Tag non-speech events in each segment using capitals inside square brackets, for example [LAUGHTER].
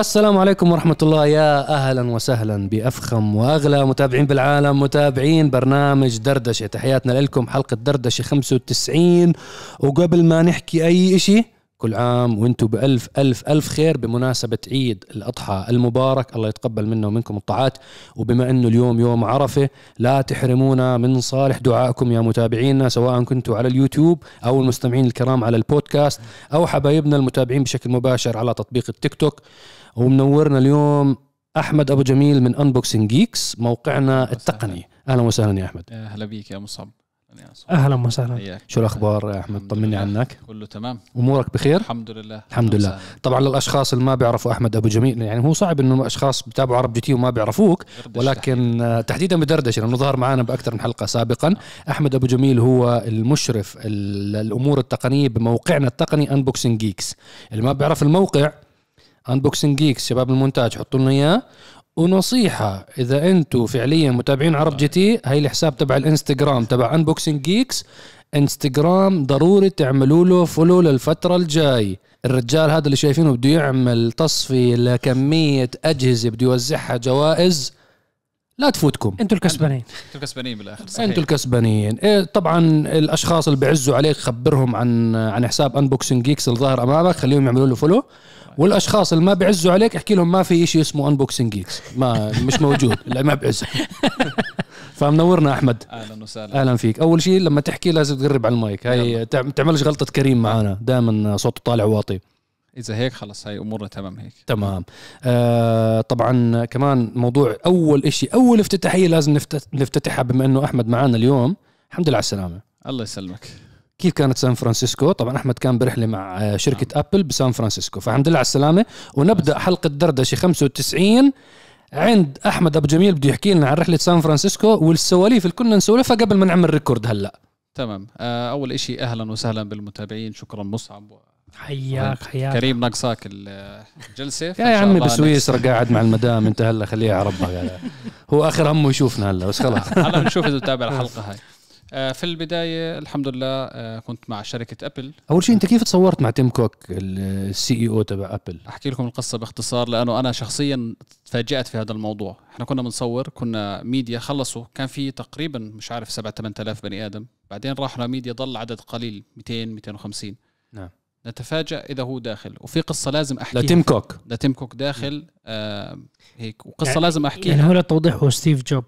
السلام عليكم ورحمة الله. يا أهلا وسهلا بأفخم وأغلى متابعين بالعالم متابعين برنامج دردشة. تحياتنا لكم حلقة دردشة 95 وقبل ما نحكي أي إشي كل عام وأنتم بألف ألف ألف خير بمناسبة عيد الأضحى المبارك. الله يتقبل منا ومنكم الطاعات. وبما أنه اليوم يوم عرفة لا تحرمونا من صالح دعائكم يا متابعينا سواء كنتوا على اليوتيوب أو المستمعين الكرام على البودكاست أو حبايبنا المتابعين بشكل مباشر على تطبيق التيك توك. ومنورنا اليوم أحمد أبو جميل من Unboxing Geeks موقعنا التقني. أهلا وسهلا يا أحمد. أهلا بيك يا مصعب أهلا وسهلا. شو الأخبار يا أحمد؟ طمني. عنك. كله تمام. أمورك بخير؟ الحمد لله. الحمد لله. وسهلا. طبعا للأشخاص اللي ما بيعرفوا أحمد أبو جميل يعني هو صعب إنه أشخاص بتابعوا Arab GT وما بيعرفوك ولكن آه، تحديدا بدردشة لأنه ظهر معنا بأكثر من حلقة سابقا. أحمد أبو جميل هو المشرف ال- الأمور التقنية بموقعنا التقني Unboxing Geeks اللي ما بيعرف الموقع Unboxing Geeks شباب المونتاج حطوا لنا إياه. ونصيحة إذا أنتم فعليا متابعين Arab GT هاي الحساب تبع الإنستغرام تبع Unboxing Geeks إنستغرام ضروري تعملوا له follow للفترة الجاي. الرجال هذا اللي شايفينه بده يعمل تصفية لكمية أجهزة بده يوزعها جوائز. لا تفوتكم. أنتوا الكسبانين. أنتوا كسبانين بالآخر. صحيح. أنتوا الكسبانين. إيه طبعا الأشخاص اللي بيعزوا عليك خبرهم عن عن حساب Unboxing Geeks اللي ظاهر أمامك خليهم يعملوا له follow والأشخاص اللي ما بيعزوا عليك أحكي لهم ما في شيء اسمه Unboxing Geeks ما مش موجود [LAUGHS] لا ما بيعز [LAUGHS] فمنورنا أحمد. أهلا وسهلا. أهلا فيك. أول شيء لما تحكي لازم تقرب على المايك. هاي تعملش غلطة كريم معنا دائما صوته طالع واطي. إذا هيك خلص هاي أمورنا تمام هيك. تمام. آه طبعا كمان موضوع أول إشي أول افتتاحية لازم نفت- نفتتحها بما إنه أحمد معنا اليوم. الحمد لله على السلامة. الله يسلمك. كيف كانت سان فرانسيسكو. طبعا أحمد كان برحلة مع آه، شركة أبل بسان فرانسيسكو. فالحمد لله على السلامة. ونبدأ حلقة دردشة 95 عند أحمد أبو جميل. بده يحكي لنا عن رحلة سان فرانسيسكو والسواليف اللي كنا نسولفها قبل ما نعمل record هلأ. تمام. آه أول إشي أهلا وسهلا بالمتابعين. شكرا مصعب حياك حياك. كريم ناقصاك ال- الجلسة. يا شاء عمي بسويسرا قاعد مع المدام. انت هلا خليها على ربك [LAUGHS] هو آخر همه يشوفنا هلأ بس خلاص. [LAUGHS] هلا بنشوف إذا بتابع الحلقة هاي. في البداية الحمد لله آه كنت مع شركة أبل. أول شيء أنت كيف تصورت مع تيم كوك ال CEO تبع أبل؟ أحكي لكم القصة باختصار لأنه أنا شخصيا تفاجأت في هذا الموضوع. إحنا كنا بنصور كنا ميديا خلصوا كان في تقريبا مش عارف 7 8000 بني آدم. بعدين راحوا لميديا ضل عدد قليل 200 250 نعم. نتفاجأ إذا هو داخل. وفي قصة لازم أحكيها. لتيم كوك. لتيم كوك داخل. آه هيك. وقصة يعني- لازم يعني احكيها هو للتوضيح هو ستيف جوب.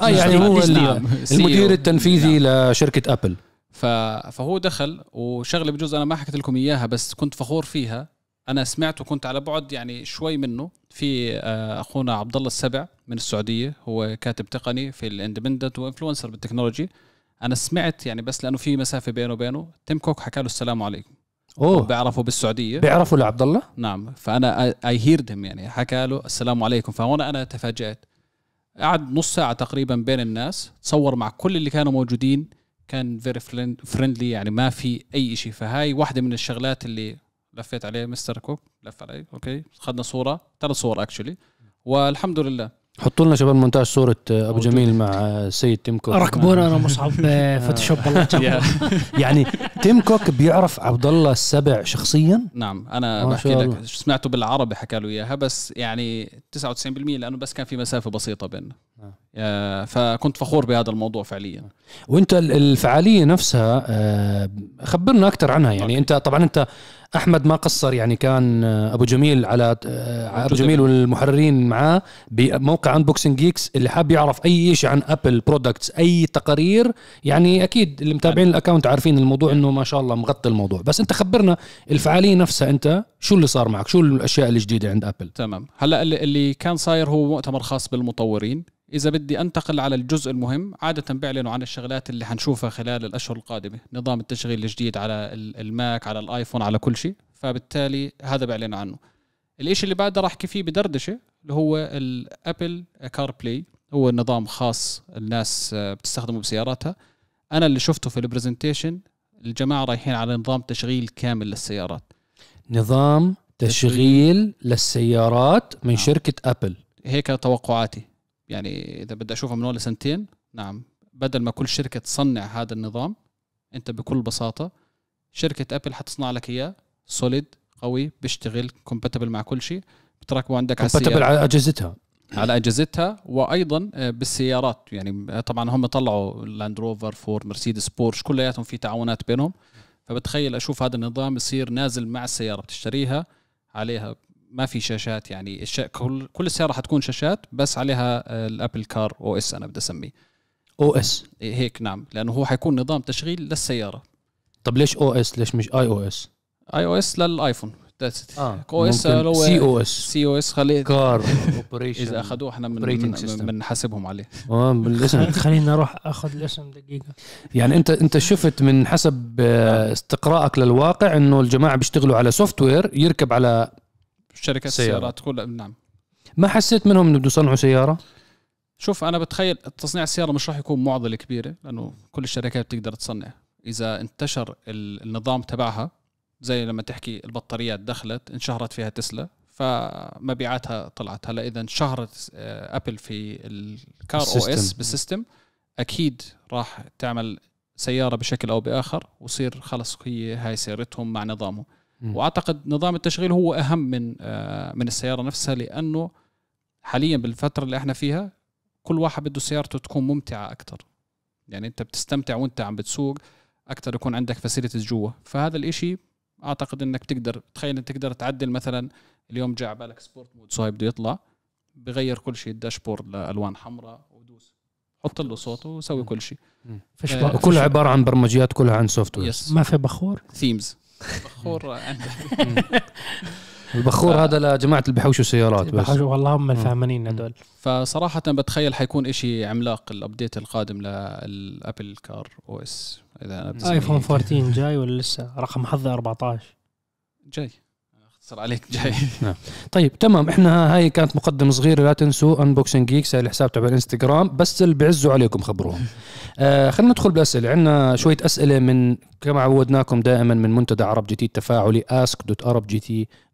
آه يعني هو نعم. [LAUGHS] المدير CEO. التنفيذي نعم. لشركة أبل. فهو دخل وشغلة بجوز أنا ما حكيت لكم إياها بس كنت فخور فيها. أنا سمعت وكنت على بعد يعني شوي منه. في آه، أخونا عبد الله السبع من السعودية هو كاتب تقني في الاندبندنت و influencer بال technology. أنا سمعت يعني بس لأنه في مسافة بينه وبينه. تيم كوك حكى له السلام عليكم. أوه. بيعرفه بالسعودية. بيعرفوا لعبد الله؟ نعم. فأنا اي هيردهم يعني حكى له السلام عليكم. فهون أنا تفاجأت. قعد نص ساعة تقريبا بين الناس تصور مع كل اللي كانوا موجودين كان very friendly يعني ما في أي شيء فهاي واحدة من الشغلات اللي لفيت عليه مستر كوك. لف علي أوكي. اخذنا صورة ثلاث صور actually والحمد لله. حطوا لنا شباب المونتاج صورة أبو موجود. جميل مع آه، سيد تيم كوك ركبونا أنا مصعب [LAUGHS] Photoshop الله. [LAUGHS] يعني تيم كوك بيعرف عبد الله السبع شخصيا نعم أنا ما بحكي لك. سمعته بالعربي حكى له إياها بس يعني 99% لأنه بس كان في مسافة بسيطة بيننا. آه، فكنت فخور بهذا الموضوع فعليا وأنت ال- الفعالية نفسها آه، خبرنا أكثر عنها يعني okay. أنت طبعا أنت أحمد ما قصر يعني كان آه، أبو جميل على آه، أبو جميل. والمحررين معاه بموقع Unboxing Geeks اللي حاب يعرف أي شيء عن Apple products أي تقارير. يعني أكيد اللي متابعين ال account عارفين الموضوع إنه ما شاء الله مغطي الموضوع. بس أنت خبرنا الفعاليه نفسها أنت شو اللي صار معك؟ شو الأشياء الجديده عند ابل تمام. هلأ اللي, كان صاير هو مؤتمر خاص بالمطورين. إذا بدي أنتقل على الجزء المهم عادة بيعلنوا عن الشغلات اللي حنشوفها خلال الأشهر القادمة. نظام التشغيل الجديد على ال- الماك على الآيفون على كل شيء. فبالتالي هذا بيعلنوا عنه. الاشي اللي بعد راح احكي فيه بدردشة؟ اللي هو ال Apple CarPlay هو نظام خاص الناس بتستخدمه بسياراتها. أنا اللي شفته في ال presentation الجماعة رايحين على نظام تشغيل كامل للسيارات. نظام تشغيل للسيارات من نعم. شركة ابل هيك توقعاتي. يعني إذا بدي أشوفها من ولا سنتين نعم. بدل ما كل شركة تصنع هذا النظام أنت بكل بساطة شركة ابل حتصنع لك إياه. solid قوي بيشتغل compatible مع كل شيء. بتركبوا عندك على compatible السيارة. على أجهزتها. على أجهزتها. وأيضا آه، بالسيارات. يعني آه، طبعا هم طلعوا لاند روفر فورد مرسيدس بورش كلياتهم في تعاونات بينهم. فبتخيل أشوف هذا النظام يصير نازل مع السيارة. بتشتريها عليها ما في شاشات. يعني الش... كل كل السيارة حتكون شاشات بس عليها آه، ال Apple Car OS أنا بدي أسميه. أو اس إيه هيك نعم. لأنه هو حيكون نظام تشغيل للسيارة. طب ليش أو اس ليش مش اي أو اس اي أو اس للايفون آه أو اس لو سي أو اس سي أو اس خلي كار اوبريشن [LAUGHS] إذا أخذوه إحنا من. بنحاسبهم عليه. بالاسم [LAUGHS] خليني أروح أخذ الاسم دقيقة. يعني انت أنت شفت من حسب آه، استقرائك للواقع إنه الجماعة بيشتغلوا على سوفت وير يركب على شركات. السيارات كلها نعم. ما حسيت منهم إنه بده يصنعوا سيارة؟ شوف أنا بتخيل تصنيع السيارة مش راح يكون معضلة كبيرة لأنه كل الشركات بتقدر تصنع. إذا انتشر ال- النظام تبعها زي لما تحكي البطاريات دخلت انشهرت فيها تسلا فمبيعاتها طلعت. هلا إذا انشهرت آه، ابل في ال Car OS ال system. بال system أكيد راح تعمل سيارة بشكل أو بآخر وصير خلص هي هاي سيارتهم مع نظامه. وأعتقد نظام التشغيل هو أهم من آه، من السيارة نفسها لأنه حاليا بالفترة اللي إحنا فيها كل واحد بده سيارته تكون ممتعة أكثر يعني أنت بتستمتع وأنت عم بتسوق أكثر يكون عندك facilities جوا. فهذا الإشي أعتقد إنك تقدر تخيل إنك تقدر تعدل مثلا اليوم جاء على بالك sport mode. صايب بده يطلع بغير كل شيء ال dashboard لألوان حمراء ودوس. حط له صوته وسوي كل شيء. فيش آه، فيش- عبارة عن برمجيات كلها عن سوفت وير ما في بخور؟ ثيمز [LAUGHS] بخور عندك. [LAUGHS] البخور ف- هذا لجماعة اللي بحوشوا سيارات بس والله هم مم. الفاهمين هدول فصراحة بتخيل حيكون إشي عملاق الابديت القادم للابل كار أو إس إذا أنا بسميه آيفون هيك. 14 جاي ولا لسه؟ رقم حظي 14 جاي. أختصر عليك جاي. طيب تمام. إحنا هاي كانت مقدمة صغيرة لا تنسوا انبوكسنج جيكس هاي الحساب تبع الإنستغرام. بس اللي بيعزوا عليكم خبروهم. [LAUGHS] آه خلينا ندخل بالأسئلة. عندنا شوية أسئلة من كما عودناكم دائما من منتدى عرب جي تي التفاعلي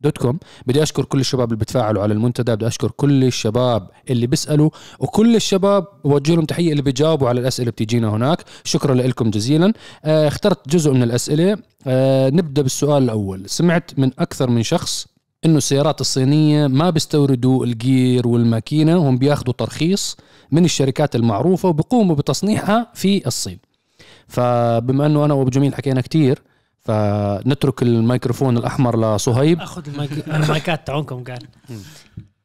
ask.arabgt.com بدي أشكر كل الشباب اللي بتفاعلوا على المنتدى بدي أشكر كل الشباب اللي بيسألوا وكل الشباب بوجه لهم تحية اللي بيجاوبوا على الأسئلة اللي بتيجينا هناك. شكرا لكم جزيلا. آه اخترت جزء من الأسئلة. آه نبدأ بالسؤال الأول. سمعت من أكثر من شخص إنه السيارات الصينية ما بيستوردوا الجير والماكينة هم بياخذوا ترخيص من الشركات المعروفة وبيقوموا بتصنيعها في الصين. فبما إنه أنا وأبو جميل حكينا كتير فنترك الميكروفون الأحمر لصهيب. آخذ المايك- [LAUGHS] المايكات تاعونكم قال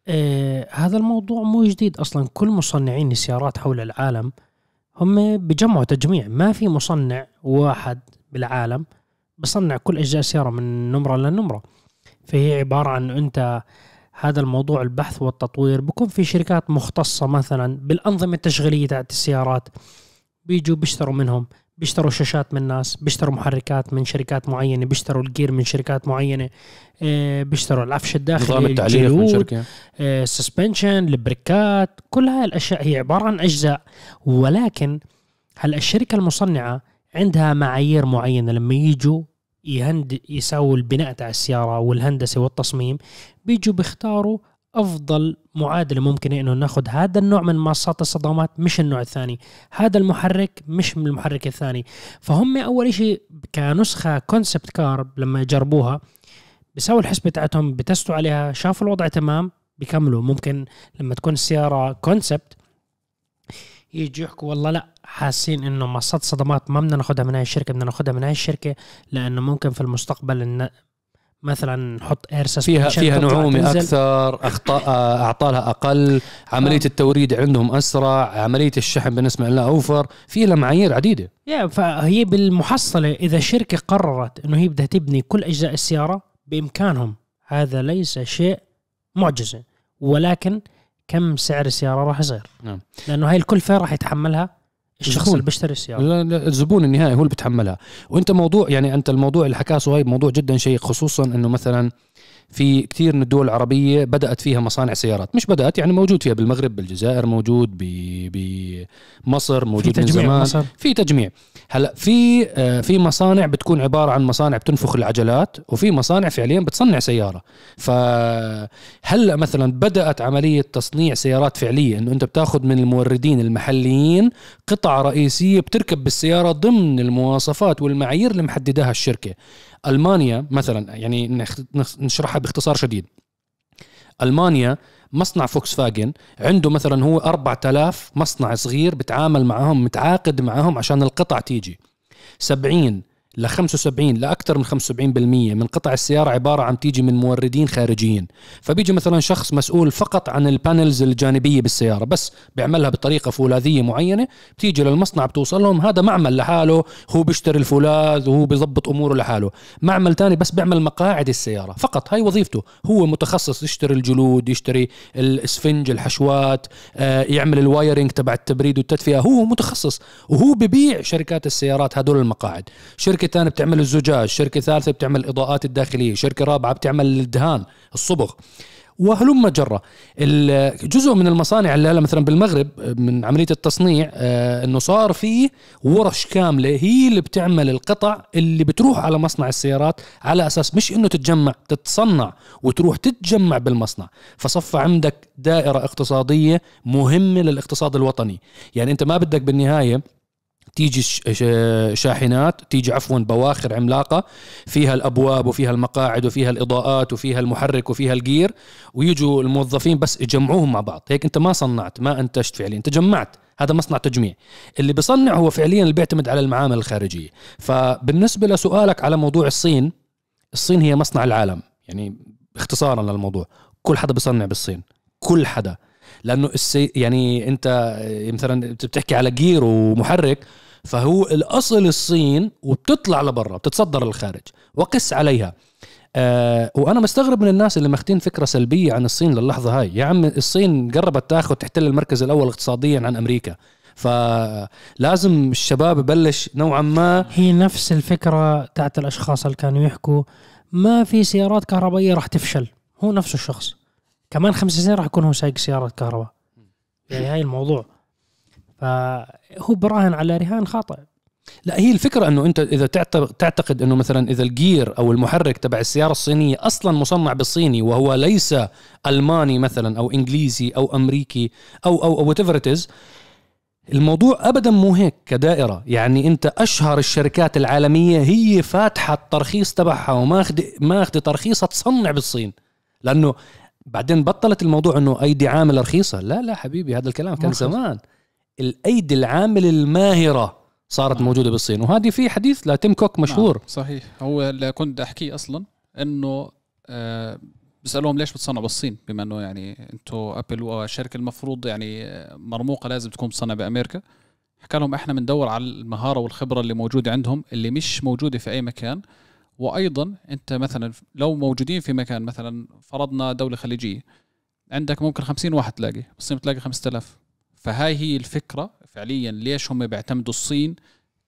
آه هذا الموضوع مو جديد أصلا. كل مصنعين السيارات حول العالم هم بجمعوا تجميع. ما في مصنع واحد بالعالم بصنع كل أجزاء السيارة من نمرة لنمره فهي عبارة عن أنت هذا الموضوع البحث والتطوير. بكون في شركات مختصة مثلا بالأنظمة التشغيلية تاعت السيارات. بيجوا بيشتروا منهم. بيشتروا شاشات من ناس بيشتروا محركات من شركات معينة بيشتروا الجير من شركات معينة آه، بيشتروا العفش الداخلي نظام التعليق من شركة. ال suspension البريكات كل هاي الاشياء هي عبارة عن أجزاء. ولكن هلا الشركة المصنعة عندها معايير معينة لما يجوا يهند يساووا البناء تاع السيارة والهندسة والتصميم بيجوا بيختاروا أفضل معادلة ممكنة إنه ناخذ هذا النوع من مصات الصدمات مش النوع الثاني. هذا المحرك مش من المحرك الثاني. فهم أول شيء كنسخة concept car لما يجربوها بيساووا الحسبة تاعتهم بتستوا عليها شافوا الوضع تمام بيكملوا. ممكن لما تكون السيارة concept يجي يحكوا والله لأ حاسين إنه ماصات صدمات ما بدنا ناخذها من هاي الشركة بدنا ناخذها من هاي الشركة لأنه ممكن في المستقبل مثلا نحط air فيها فيها نعومة أكثر اخطاء أعطالها أقل عملية آه. التوريد عندهم أسرع عملية الشحن بالنسبة لها أوفر في لها معايير عديدة يا فهي بالمحصلة إذا الشركة قررت إنه هي بدها تبني كل أجزاء السيارة بإمكانهم هذا ليس شيء معجزة ولكن كم سعر السيارة راح يصير نعم. لأنه هاي الكلفة راح يتحملها الشخص الزبون. اللي بيشتري السيارة لا لا الزبون النهائي هو اللي بتحملها وأنت موضوع يعني أنت الموضوع اللي حكاه صهيب موضوع جدا شيق خصوصا إنه مثلا في كثير من الدول العربية بدأت فيها مصانع سيارات. مش بدأت يعني موجود فيها بالمغرب بالجزائر موجود بمصر في موجود من تجميع زمان. مصر في تجميع. هلأ في آه، في مصانع بتكون عبارة عن مصانع بتنفخ العجلات وفي مصانع فعليا بتصنع سيارة. فهلأ مثلا بدأت عملية تصنيع سيارات فعليه إنه أنت بتاخذ من الموردين المحليين قطع رئيسية بتركب بالسيارة ضمن المواصفات والمعايير اللي محددها الشركة. ألمانيا مثلا يعني نشرحها باختصار شديد. ألمانيا مصنع فوكس فاجن عنده مثلا هو 4000 مصنع صغير بتعامل معهم متعاقد معهم عشان القطع تيجي. 70 ل 75 لاكثر من 75% من قطع السيارة عبارة عن تيجي من موردين خارجيين. فبيجي مثلا شخص مسؤول فقط عن ال panels الجانبية بالسيارة بس بيعملها بطريقة فولاذية معينة بتيجي للمصنع بتوصل لهم هذا معمل لحاله هو بيشتري الفولاذ وهو بيضبط أموره لحاله. معمل تاني بس بيعمل مقاعد السيارة فقط هاي وظيفته. هو متخصص يشتري الجلود يشتري الاسفنج الحشوات آه، يعمل ال wiring تبع التبريد والتدفئة. هو متخصص وهو ببيع شركات السيارات هدول المقاعد. شركة ثانية بتعمل الزجاج شركة ثالثة بتعمل الإضاءات الداخلية شركة رابعة بتعمل الدهان الصبغ. وهلم جرة. جزء من المصانع اللي هلا مثلا بالمغرب من عملية التصنيع آه، إنه صار في ورش كاملة هي اللي بتعمل القطع اللي بتروح على مصنع السيارات على أساس مش إنه تتجمع تتصنع وتروح تتجمع بالمصنع. فصفى عندك دائرة اقتصادية مهمة للاقتصاد الوطني. يعني أنت ما بدك بالنهاية تيجي شاحنات تيجي عفوا بواخر عملاقة فيها الأبواب وفيها المقاعد وفيها الإضاءات وفيها المحرك وفيها الجير ويجوا الموظفين بس يجمعوهم مع بعض. هيك أنت ما صنعت ما أنتجت فعليا أنت جمعت. هذا مصنع تجميع. اللي بيصنع هو فعليا اللي بيعتمد على المعامل الخارجية. فبالنسبة لسؤالك على موضوع الصين الصين هي مصنع العالم. يعني اختصارا للموضوع. كل حدا بيصنع بالصين. كل حدا. لأنه السي يعني أنت مثلا بتحكي على جير ومحرك فهو الأصل الصين وبتطلع لبرا بتتصدر للخارج وقس عليها. أه وأنا مستغرب من الناس اللي ماخذين فكرة سلبية عن الصين للحظة هاي. يا عم الصين قربت تاخذ تحتل المركز الأول اقتصاديا عن أمريكا. فلازم الشباب يبلش نوعا ما هي نفس الفكرة تاعت الأشخاص اللي كانوا يحكوا ما في سيارات كهربائية راح تفشل. هو نفس الشخص. كمان خمس سنين راح يكون هو سايق سياره كهرباء. يعني هاي الموضوع. فهو براهن على رهان خاطئ. لا هي الفكرة إنه أنت إذا تعتقد إنه مثلا إذا الجير أو المحرك تبع السيارة الصينية أصلا مصنع بالصيني وهو ليس ألماني مثلا أو إنجليزي أو أمريكي أو أو أو whatever الموضوع ابدا مو هيك كدائرة. يعني أنت أشهر الشركات العالمية هي فاتحة الترخيص تبعها وماخذ ماخذ ترخيصها تصنع بالصين. لأنه بعدين بطلت الموضوع إنه أيدي عاملة رخيصة. لا لا حبيبي هذا الكلام كان زمان. الأيدي العامل الماهره صارت نعم. موجودة بالصين. وهذه في حديث لتيم كوك مشهور. نعم. صحيح. هو اللي كنت أحكيه أصلا إنه آه بيسالوهم ليش بتصنع بالصين؟ بما إنه يعني أنتم أبل والشركة المفروض يعني مرموقة لازم تكون تصنع بأمريكا. حكى لهم إحنا بندور على المهارة والخبرة اللي موجودة عندهم اللي مش موجودة في أي مكان. وأيضا أنت مثلا لو موجودين في مكان مثلا فرضنا دولة خليجية عندك ممكن 50 واحد تلاقي بالصين بتلاقي 5000 فهاي هي الفكرة فعليا ليش هم بيعتمدوا الصين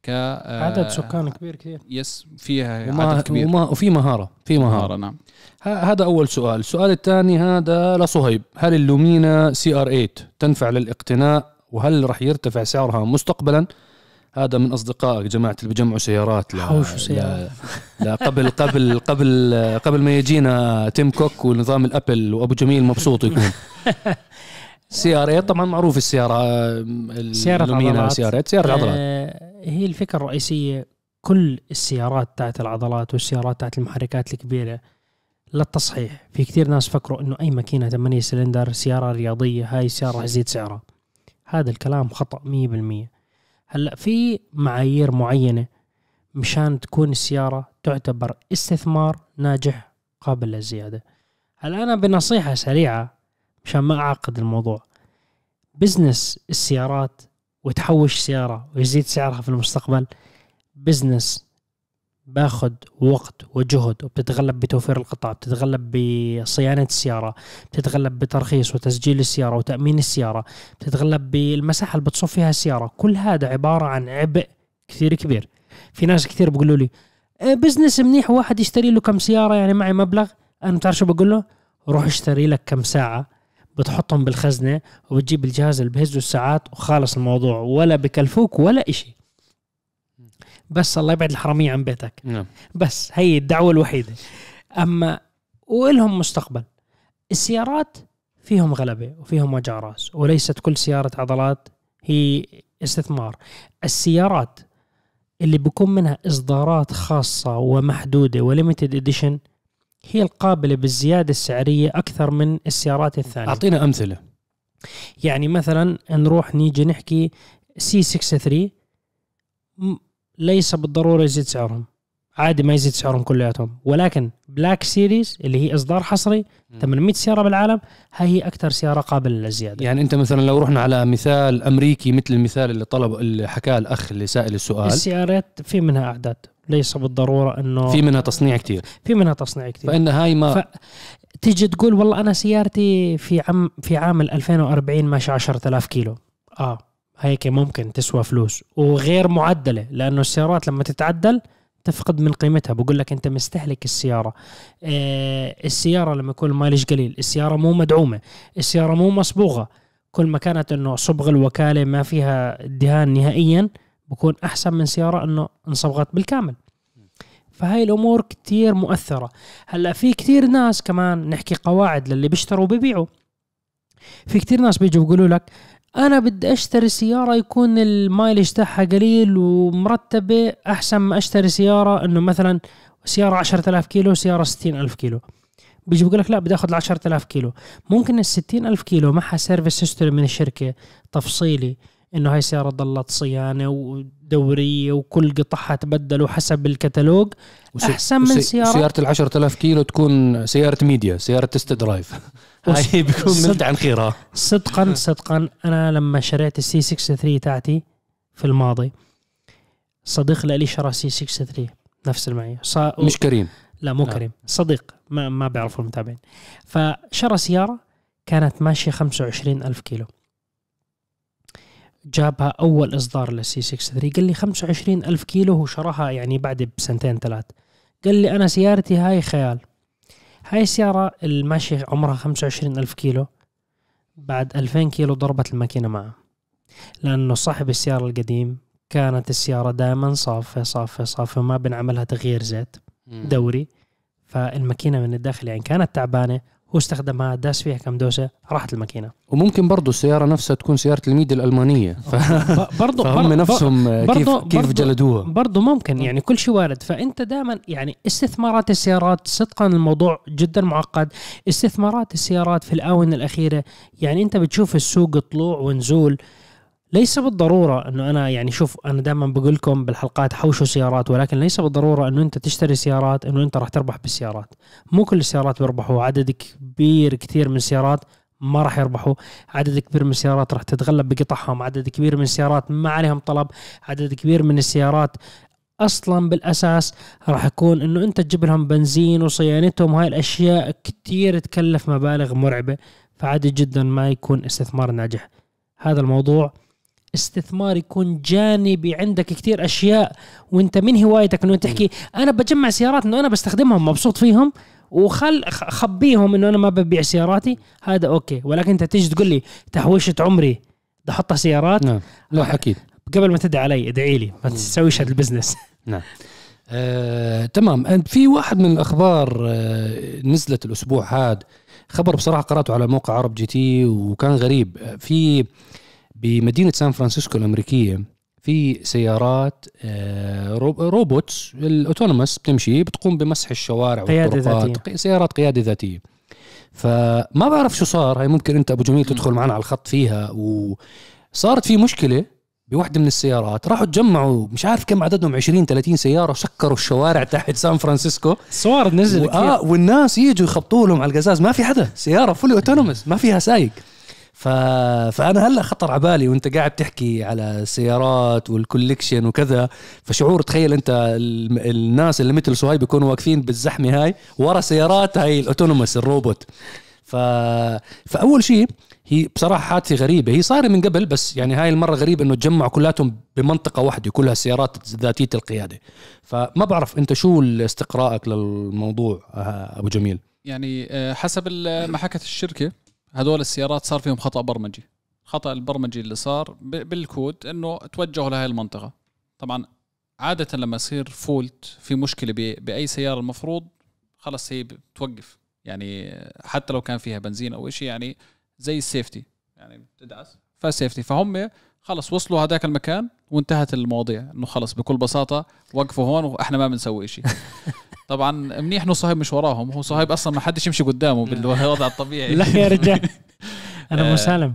ك عدد سكان كبير كثير. yes فيها وما عدد كبير. وما وفي مهارة في مهارة, مهارة. نعم. هذا أول سؤال. السؤال الثاني هذا لصهيب. هل ال Lumina CR8 تنفع للاقتناء؟ وهل راح يرتفع سعرها مستقبلا؟ هذا من أصدقائك جماعة اللي بيجمعوا سيارات لا, سيارات. لا, لا قبل قبل قبل قبل ما يجينا تيم كوك ونظام الأبل وأبو جميل مبسوط يكون. [LAUGHS] CR8 طبعا معروف السيارة سيارة عضلات CR8 سيارة عضلات آه هي الفكرة الرئيسية كل السيارات تاعت العضلات والسيارات تاعت المحركات الكبيرة للتصحيح في كثير ناس فكروا إنه أي ماكينة 8 سلندر سيارة رياضية هاي السيارة راح يزيد سعرها. هذا الكلام خطأ 100% هلأ في معايير معينة مشان تكون السيارة تعتبر استثمار ناجح قابل للزيادة. هلأ أنا بنصيحة سريعة مشان ما أعقد الموضوع. business السيارات وتحوش سيارة ويزيد سعرها في المستقبل business باخذ وقت وجهد وبتتغلب بتوفير القطع بتتغلب بصيانة السيارة بتتغلب بترخيص وتسجيل السيارة وتأمين السيارة بتتغلب بالمساحة اللي بتصف فيها السيارة. كل هذا عبارة عن عبء كثير كبير. في ناس كثير بيقولوا لي إيه، بزنس منيح واحد يشتري له كم سيارة يعني معي مبلغ؟ أنا بتعرف شو بقول له؟ روح اشتري لك كم ساعة بتحطهم بالخزنة وبتجيب الجهاز اللي بهزه الساعات وخالص الموضوع ولا بكلفوك ولا إشي. بس الله يبعد الحرامية عن بيتك. نعم. بس هي الدعوة الوحيدة. أما وإلهم مستقبل. السيارات فيهم غلبة وفيهم وجع رأس وليست كل سيارة عضلات هي استثمار. السيارات اللي بيكون منها إصدارات خاصة ومحدودة و limited edition هي القابلة بالزيادة السعرية أكثر من السيارات الثانية. أعطينا أمثلة. يعني مثلا نروح نيجي نحكي C 63 م- ليس بالضرورة يزيد سعرهم. عادي ما يزيد سعرهم كلياتهم. ولكن Black Series اللي هي إصدار حصري 800 سيارة بالعالم هاي هي أكثر سيارة قابلة للزيادة. يعني أنت مثلا لو رحنا على مثال أمريكي مثل المثال اللي طلب اللي حكاه الأخ اللي سائل السؤال. السيارات في منها أعداد. ليس بالضرورة إنه في منها تصنيع كتير. في منها تصنيع كثير فإن هاي ما ف- تيجي تقول والله أنا سيارتي في عام في عام ال 2040 ماشي 10000 كيلو. آه هيك ممكن تسوى فلوس. وغير معدلة لأنه السيارات لما تتعدل تفقد من قيمتها. بقول لك أنت مستهلك السيارة. آه السيارة لما يكون ال mileage قليل السيارة مو مدعومة. السيارة مو مصبوغة. كل ما كانت إنه صبغ الوكالة ما فيها دهان نهائيا بكون أحسن من سيارة إنه انصبغت بالكامل. فهاي الأمور كتير مؤثرة. هلأ في كتير ناس كمان نحكي قواعد للي بيشتروا وبيبيعوا. في كتير ناس بيجوا بيقولوا لك أنا بدي أشتري سيارة يكون ال mileage تاعها قليل ومرتبة أحسن ما أشتري سيارة إنه مثلا سيارة 10000 كيلو سيارة 60000 كيلو. بيجي بيقول لك لا بدي آخذ ال 10000 كيلو. ممكن ال 60000 كيلو معها service history من الشركة تفصيلي. إنه هاي السياره ضلت صيانه ودورية وكل قطعها تبدلوا حسب الكتالوج. وس- أحسن من سيارة. سيارة ال 10000 كيلو تكون سيارة ميديا سيارة test drive [LAUGHS] وس- هاي بيكون صدق. ملت عن خيرها صدقا [LAUGHS] صدقا أنا لما شريت ال C 63 تاعتي في الماضي صديق لي شرى C 63 نفس المعية صا... مش كريم. لا مو لا. كريم. صديق ما ما بيعرفوا المتابعين. فشرى سيارة كانت ماشية 25 ألف كيلو. جابها أول إصدار لل C 63 قال لي 25 ألف كيلو هو شراها يعني بعد بسنتين ثلاث. قال لي أنا سيارتي هاي خيال. هاي السيارة الماشية عمرها 25 ألف كيلو. بعد 2000 كيلو ضربت الماكينة معه. لأنه صاحب السيارة القديم كانت السيارة دائما صافة صافة صافة وما بنعملها تغيير زيت. دوري. فالماكينة من الداخل يعني كانت تعبانة هو استخدمها داس فيها كم دوسة راحت الماكينة. وممكن برضو السيارة نفسها تكون سيارة الميديا الألمانية. ف... [LAUGHS] برضه فهم نفسهم كيف برضو- كيف برضو- جلدوها. برضه ممكن يعني كل شيء وارد. فأنت دائما يعني استثمارات السيارات صدقا الموضوع جدا معقد. استثمارات السيارات في الآونة الأخيرة يعني أنت بتشوف السوق طلوع ونزول. ليس بالضرورة إنه أنا يعني شوف أنا دائما بقول لكم بالحلقات حوشوا سيارات ولكن ليس بالضرورة إنه أنت تشتري سيارات إنه أنت راح تربح بالسيارات. مو كل السيارات بيربحوا. عدد كبير كثير من السيارات ما راح يربحوا. عدد كبير من السيارات راح تتغلب بقطعهم عدد كبير من السيارات ما عليهم طلب. عدد كبير من السيارات أصلا بالأساس راح يكون إنه أنت تجيب لهم بنزين وصيانتهم. هاي الأشياء كتير تكلف مبالغ مرعبة. فعادي جدا ما يكون استثمار ناجح. هذا الموضوع. استثمار يكون جانبي عندك كتير أشياء وأنت من هوايتك إنه تحكي. أنا بجمع سيارات إنه أنا بستخدمهم مبسوط فيهم وخل خبيهم إنه أنا ما ببيع سياراتي. هذا أوكي. ولكن أنت تيجي تقول لي تحويشه عمري بدي أحطها سيارات؟ نعم. لا أكيد. قبل ما تدعي علي ادعي لي. ما تسويش هذا ال business. [LAUGHS] آه، تمام. في واحد من الأخبار آه، نزلت الأسبوع هذا. خبر بصراحة قرأته على موقع عرب GT وكان غريب. آه، في بمدينة سان فرانسيسكو الأمريكية في سيارات آه، rob- robots ال autonomous بتمشي بتقوم بمسح الشوارع قيادة والطرقات. ذاتية. سيارات قيادة ذاتية. فما بعرف شو صار. هاي ممكن أنت أبو جميل تدخل معنا على الخط فيها. وصارت في مشكلة بوحدة من السيارات. راحوا تجمعوا مش عارف كم عددهم 20 30 سيارة وسكروا الشوارع تحت سان فرانسيسكو. صور نزل و- آه والناس يجوا يخبطوا لهم على القزاز. ما في حدا. سيارة fully autonomous ما فيها سايق. ف... فأنا هلا خطر على بالي وأنت قاعد تحكي على السيارات وال collection وكذا فشعور تخيل أنت ال... الناس اللي مثل صهيب بيكونوا واقفين بالزحمة هاي ورا سيارات هاي ال autonomous ال robot. ف... فأول شيء هي بصراحة حادثة غريبة. هي صايرة من قبل بس يعني هاي المرة غريب إنه تجمعوا كلاتهم بمنطقة واحدة كلها سيارات ذاتية القيادة. فما بعرف أنت شو استقراءك للموضوع أبو جميل؟ يعني آه، حسب ما حكت الشركة هدول السيارات صار فيهم خطأ برمجي. خطأ البرمجي اللي صار بالكود إنه توجهوا لهي المنطقة. طبعا عادة لما يصير فولت في مشكلة بأي سيارة المفروض خلص هي بتوقف. يعني حتى لو كان فيها بنزين أو شيء يعني زي السيفتي. يعني بتدعس فسيفتي فهم خلص وصلوا هذاك المكان وانتهت المواضيع. إنه خلص بكل بساطة وقفوا هون وإحنا ما بنسوي شيء [LAUGHS] طبعا منيح إنه صهيب مش وراهم. هو صهيب أصلا ما حدش يمشي قدامه بالوضع الطبيعي. لا يا رجال. [LAUGHS] أنا آه، مسالم.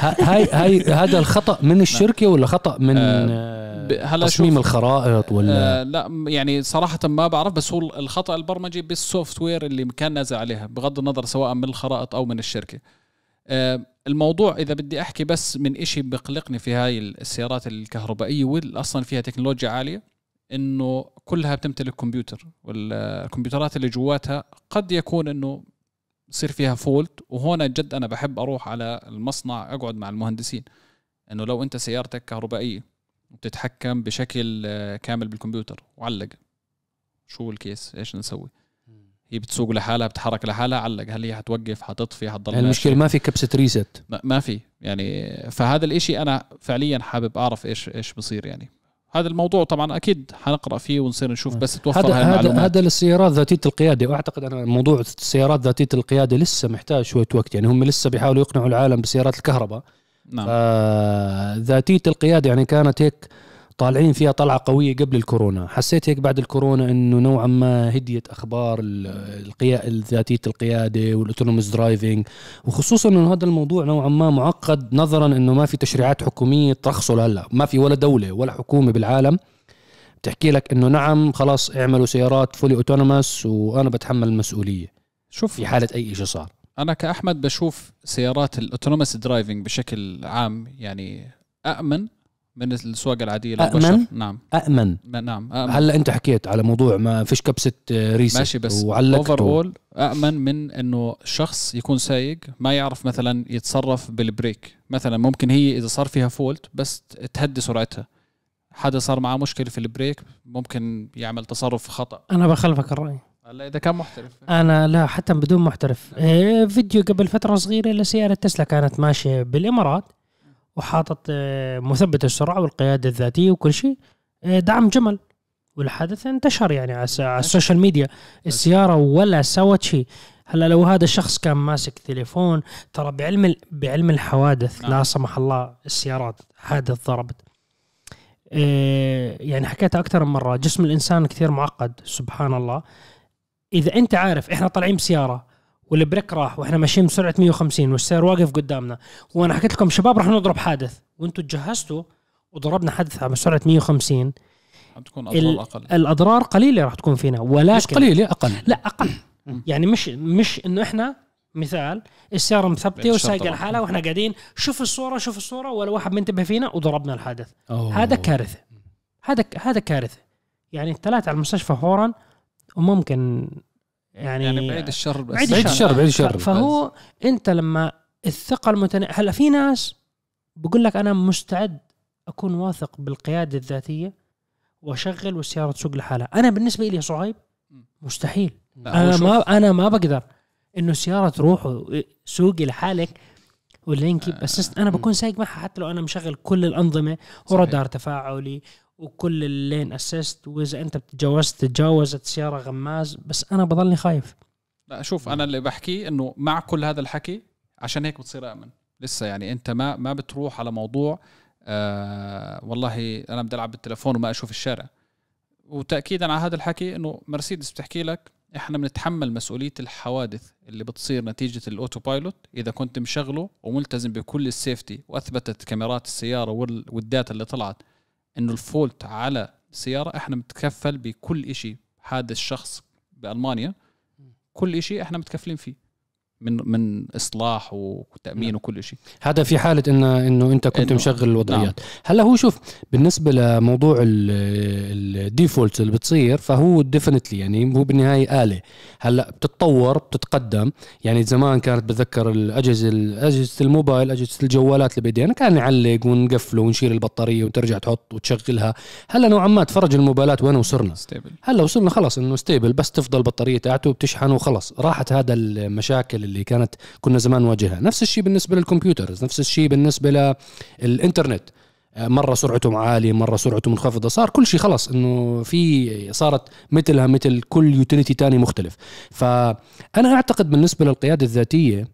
هاي هاي هذا الخطأ من الشركة ولا خطأ من آه، آه، هلا تصميم الخرائط ولا آه لا يعني صراحة ما بعرف بس هو الخطأ البرمجي بال software اللي كان نازل عليها بغض النظر سواء من الخرائط أو من الشركة آه الموضوع إذا بدي أحكي بس من إشي بقلقني في هاي السيارات الكهربائية واللي أصلا فيها تكنولوجيا عالية إنه كلها بتمتلك كمبيوتر والكمبيوترات اللي جواتها قد يكون إنه يصير فيها fault. وهون جد أنا بحب أروح على المصنع أقعد مع المهندسين. إنه لو أنت سيارتك كهربائية وبتتحكم بشكل آه، كامل بالكمبيوتر وعلق. شو الكيس؟ إيش نسوي؟ هي بتسوق لحالها بتحرك لحالها علق. هل هي حتوقف؟ حتطفي؟ حتضل يعني المشكلة؟ ما في كبسة ريست. ما- ما في. يعني فهذا الإشي أنا فعليا حابب أعرف إيش إيش بصير يعني. هذا الموضوع طبعا أكيد حنقرأ فيه ونصير نشوف بس توفر هذا هذا هذا للسيارات ذاتية القيادة. وأعتقد أنا موضوع السيارات ذاتية القيادة لسه محتاج شوية وقت. يعني هم لسه بيحاولوا يقنعوا العالم بسيارات الكهرباء. نعم. فذاتية القيادة يعني كانت هيك طالعين فيها طلعة قوية قبل الكورونا. حسيت هيك بعد الكورونا إنه نوعا ما هديت أخبار ال- القيا ذاتية القيادة وال autonomous driving وخصوصا إنه هذا الموضوع نوعا ما معقد نظرا إنه ما في تشريعات حكومية ترخصه هلا ما في ولا دولة ولا حكومة بالعالم. بتحكي لك إنه نعم خلاص اعملوا سيارات fully autonomous وأنا بتحمل المسؤولية. شوف في حالة أي شيء صار. أنا كأحمد بشوف سيارات ال autonomous driving بشكل عام يعني امن من السواقة العادية أأمن؟ للبشر نعم. امن ما- نعم. أأمن. هلا أنت حكيت على موضوع ما فيش كبسة reset ماشي بس overall امن من إنه شخص يكون سايق ما يعرف مثلا يتصرف بال brake. مثلا ممكن هي إذا صار فيها fault بس تهدي سرعتها. حدا صار معاه مشكلة في ال brake ممكن يعمل تصرف خطأ. أنا بخالفك الرأي. هلا إذا كان محترف. أنا لا حتى بدون محترف. إيه، فيديو قبل فترة صغيرة لسيارة تسلا كانت ماشية بالإمارات. وحاطط إيه، مثبت السرعة والقيادة الذاتية وكل شيء. إيه، دعم جمل. والحدث انتشر يعني على الس- على ال social media. السيارة ولا سوت شيء. هلأ لو هذا الشخص كان ماسك تليفون ترى بعلم بعلم الحوادث نعم. لا سمح الله السيارات حادث ضربت. إيه، يعني حكيتها أكثر من مرة جسم الإنسان كثير معقد سبحان الله. إذا أنت عارف إحنا طالعين بسيارة والبريك راح وإحنا ماشيين بسرعة 150 والسير واقف قدامنا. وأنا حكيت لكم شباب راح نضرب حادث وأنتم تجهزتوا وضربنا حادث على سرعه 150 عم تكون أضرار أقل. الأضرار قليلة راح تكون فينا ولكن مش قليل يا أقل. لا أقل. [COUGHS] يعني مش مش إنه إحنا مثال السياره مثبتة وسايقه. لحالها وإحنا قاعدين شوف الصورة شوف الصورة ولا واحد منتبه فينا وضربنا الحادث. أوه. هذا كارثة. هذا هذا كارثة. يعني طلعت على المستشفى فورا وممكن يعني, يعني بعيد الشر بس. بعيد بعيد الشر. بعيد الشر. فهو انت لما الثقة المتناهيه هلا في ناس بقول لك أنا مستعد أكون واثق بالقيادة الذاتية وأشغل والسياره تسوق لحالها. أنا بالنسبة لي صهيب مستحيل. أنا ما أنا ما بقدر إنه السياره تروح سوقي لحالك واللينكي بس أنا بكون سايق معها حتى لو أنا مشغل كل الأنظمة ورادار تفاعلي وكل ال lane assist وإذا أنت تجاوزت تجاوزت سياره غماز بس أنا بضلني خايف. لا شوف أنا اللي بحكيه إنه مع كل هذا الحكي عشان هيك بتصير آمن. لسه يعني أنت ما ما بتروح على موضوع آه والله أنا بدي ألعب بالتليفون وما أشوف الشارع. وتاكيدا على هذا الحكي إنه مرسيدس بتحكي لك إحنا بنتحمل مسؤولية الحوادث اللي بتصير نتيجة ال autopilot إذا كنت مشغله وملتزم بكل ال safety وأثبتت كاميرات السيارة وال- وال data اللي طلعت. إنه ال fault على السياره إحنا متكفل بكل إشي. حادث شخص بألمانيا كل شيء إحنا متكفلين فيه. من من إصلاح وتأمين نعم. وكل شيء. هذا في حالة انه إنه أنت كنت إنه- مشغل الوضعيات. هلا هو شوف بالنسبة لموضوع ال default اللي بتصير فهو definitely يعني هو بالنهاية آلة. هلا بتتطور بتتقدم. يعني زمان كانت بتذكر الاجهزه أجهزة الموبايل أجهزة الجوالات اللي بايدينا كان نعلق ونقفله ونشيل البطارية وترجع تحط وتشغلها. هلا نوعا ما تفرج الموبايلات وين وصلنا stable هلا وصلنا خلاص إنه stable بس تفضل البطارية تاعته وبتشحن وخلص راحت هذا المشاكل اللي كانت كنا زمان نواجهها. نفس الشيء بالنسبة لل computers نفس الشيء بالنسبة للإنترنت. مرة سرعته عالية مرة سرعته منخفضة. صار كل شيء خلص إنه في صارت مثلها مثل كل utility تاني مختلف. فأنا أعتقد بالنسبة للقيادة الذاتية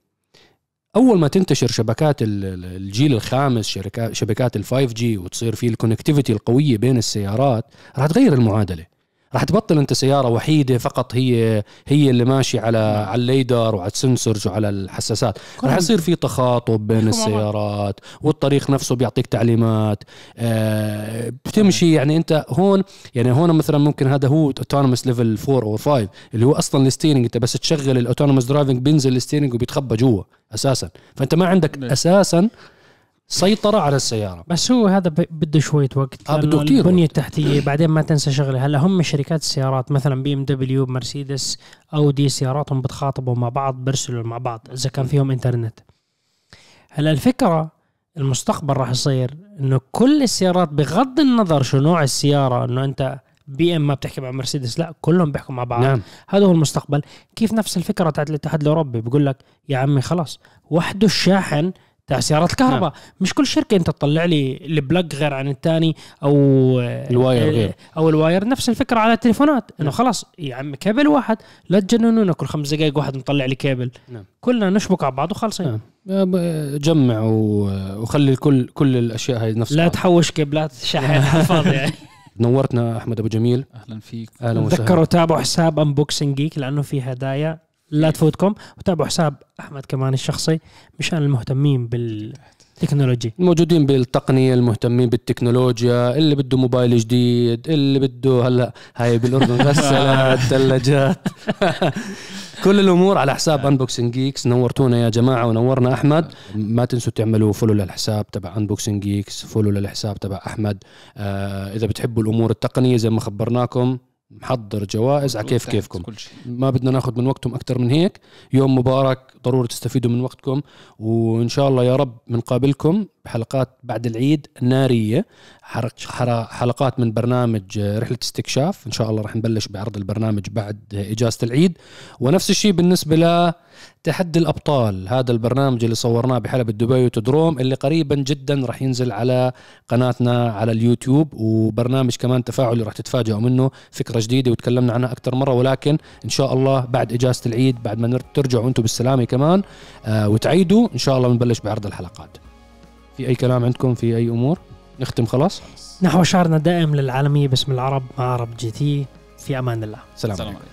أول ما تنتشر شبكات ال- ال- الجيل الخامس شبكات ال 5G وتصير في ال connectivity القوية بين السيارات راح تغير المعادلة. راح تبطل انت سيارة وحيدة فقط هي هي اللي ماشي على على ال lidar وعلى ال sensors وعلى الحساسات. راح يصير في تخاطب بين. السيارات والطريق نفسه بيعطيك تعليمات. آه بتمشي يعني انت هون يعني هون مثلا ممكن هذا هو autonomous level 4 أو 5 اللي هو أصلا ال steering انت بس تشغل ال autonomous driving بينزل ال steering وبيتخبى جوا أساسا. فأنت ما عندك نعم. أساسا سيطرة على السيارة. بس هو هذا بده شوية وقت. آه، بده البنية وقت. التحتية بعدين ما تنسى شغلة. هلا هم شركات السيارات مثلا بي إم دبليو مرسيدس أودي سياراتهم بتخاطبوا مع بعض بيرسلوا مع بعض إذا كان فيهم إنترنت. هلا الفكرة المستقبل راح يصير إنه كل السيارات بغض النظر شو نوع السيارة إنه أنت بي إم ما بتحكي مع مرسيدس لا كلهم بيحكوا مع بعض. نعم. هذا هو المستقبل. كيف نفس الفكرة تاعت الاتحاد الأوروبي؟ بيقول لك يا عمي خلاص وحده الشاحن تاع سيارات الكهرباء. نعم. مش كل شركة أنت تطلع لي ال plug غير عن الثاني أو ال wire غير. أو ال wire. نفس الفكرة على التليفونات. إنه خلاص يا عمي كابل واحد. لا تجننونا كل خمس دقائق واحد مطلع لي كابل. نعم. كلنا نشبك على بعض وخلصين نعم. جمع وخلي الكل كل الأشياء هاي نفس لا بعض. تحوش كابلات شحن [LAUGHS] على الفاضي يعني. نورتنا أحمد أبو جميل. أهلا فيك. أهلا وسهلا. تذكروا تابعوا حساب Unboxing Geeks لأنه في هدايا. لا تفوتكم. وتابعوا حساب أحمد كمان الشخصي مشان المهتمين بال technology. الموجودين بالتقنية المهتمين بالتكنولوجيا اللي بده موبايل جديد اللي بده هلأ هاي بالأردن. [LAUGHS] غسالات ثلاجات [LAUGHS] كل الأمور على حساب Unboxing Geeks نورتونا يا جماعة ونورنا أحمد. ما تنسوا تعملوا follow للحساب تبع Unboxing Geeks follow للحساب تبع أحمد. آه إذا بتحبوا الأمور التقنية زي ما خبرناكم محضر جوائز على كيف تحت كيفكم. ما بدنا ناخذ من وقتكم أكثر من هيك. يوم مبارك ضروري تستفيدوا من وقتكم. وإن شاء الله يا رب بنقابلكم بحلقات بعد العيد ناريه حلقات من برنامج رحلة استكشاف. إن شاء الله رح نبلش بعرض البرنامج بعد إجازة العيد. ونفس الشيء بالنسبة لتحدي الأبطال. هذا البرنامج اللي صورناه بحلبة دبي وتدروم اللي قريبا جدا رح ينزل على قناتنا على اليوتيوب. وبرنامج كمان تفاعلي رح تتفاجئوا منه. فكرة جديدة وتكلمنا عنها أكثر مرة ولكن إن شاء الله بعد إجازة العيد بعد ما ترجعوا أنتم بالسلامة كمان آه وتعيدوا إن شاء الله بنبلش بعرض الحلقات. في أي كلام عندكم؟ في أي أمور؟ نختم خلاص؟ نحو شعارنا الدائم للعالمية باسم العرب مع عرب GTV أمان الله. سلام عليكم عليكم.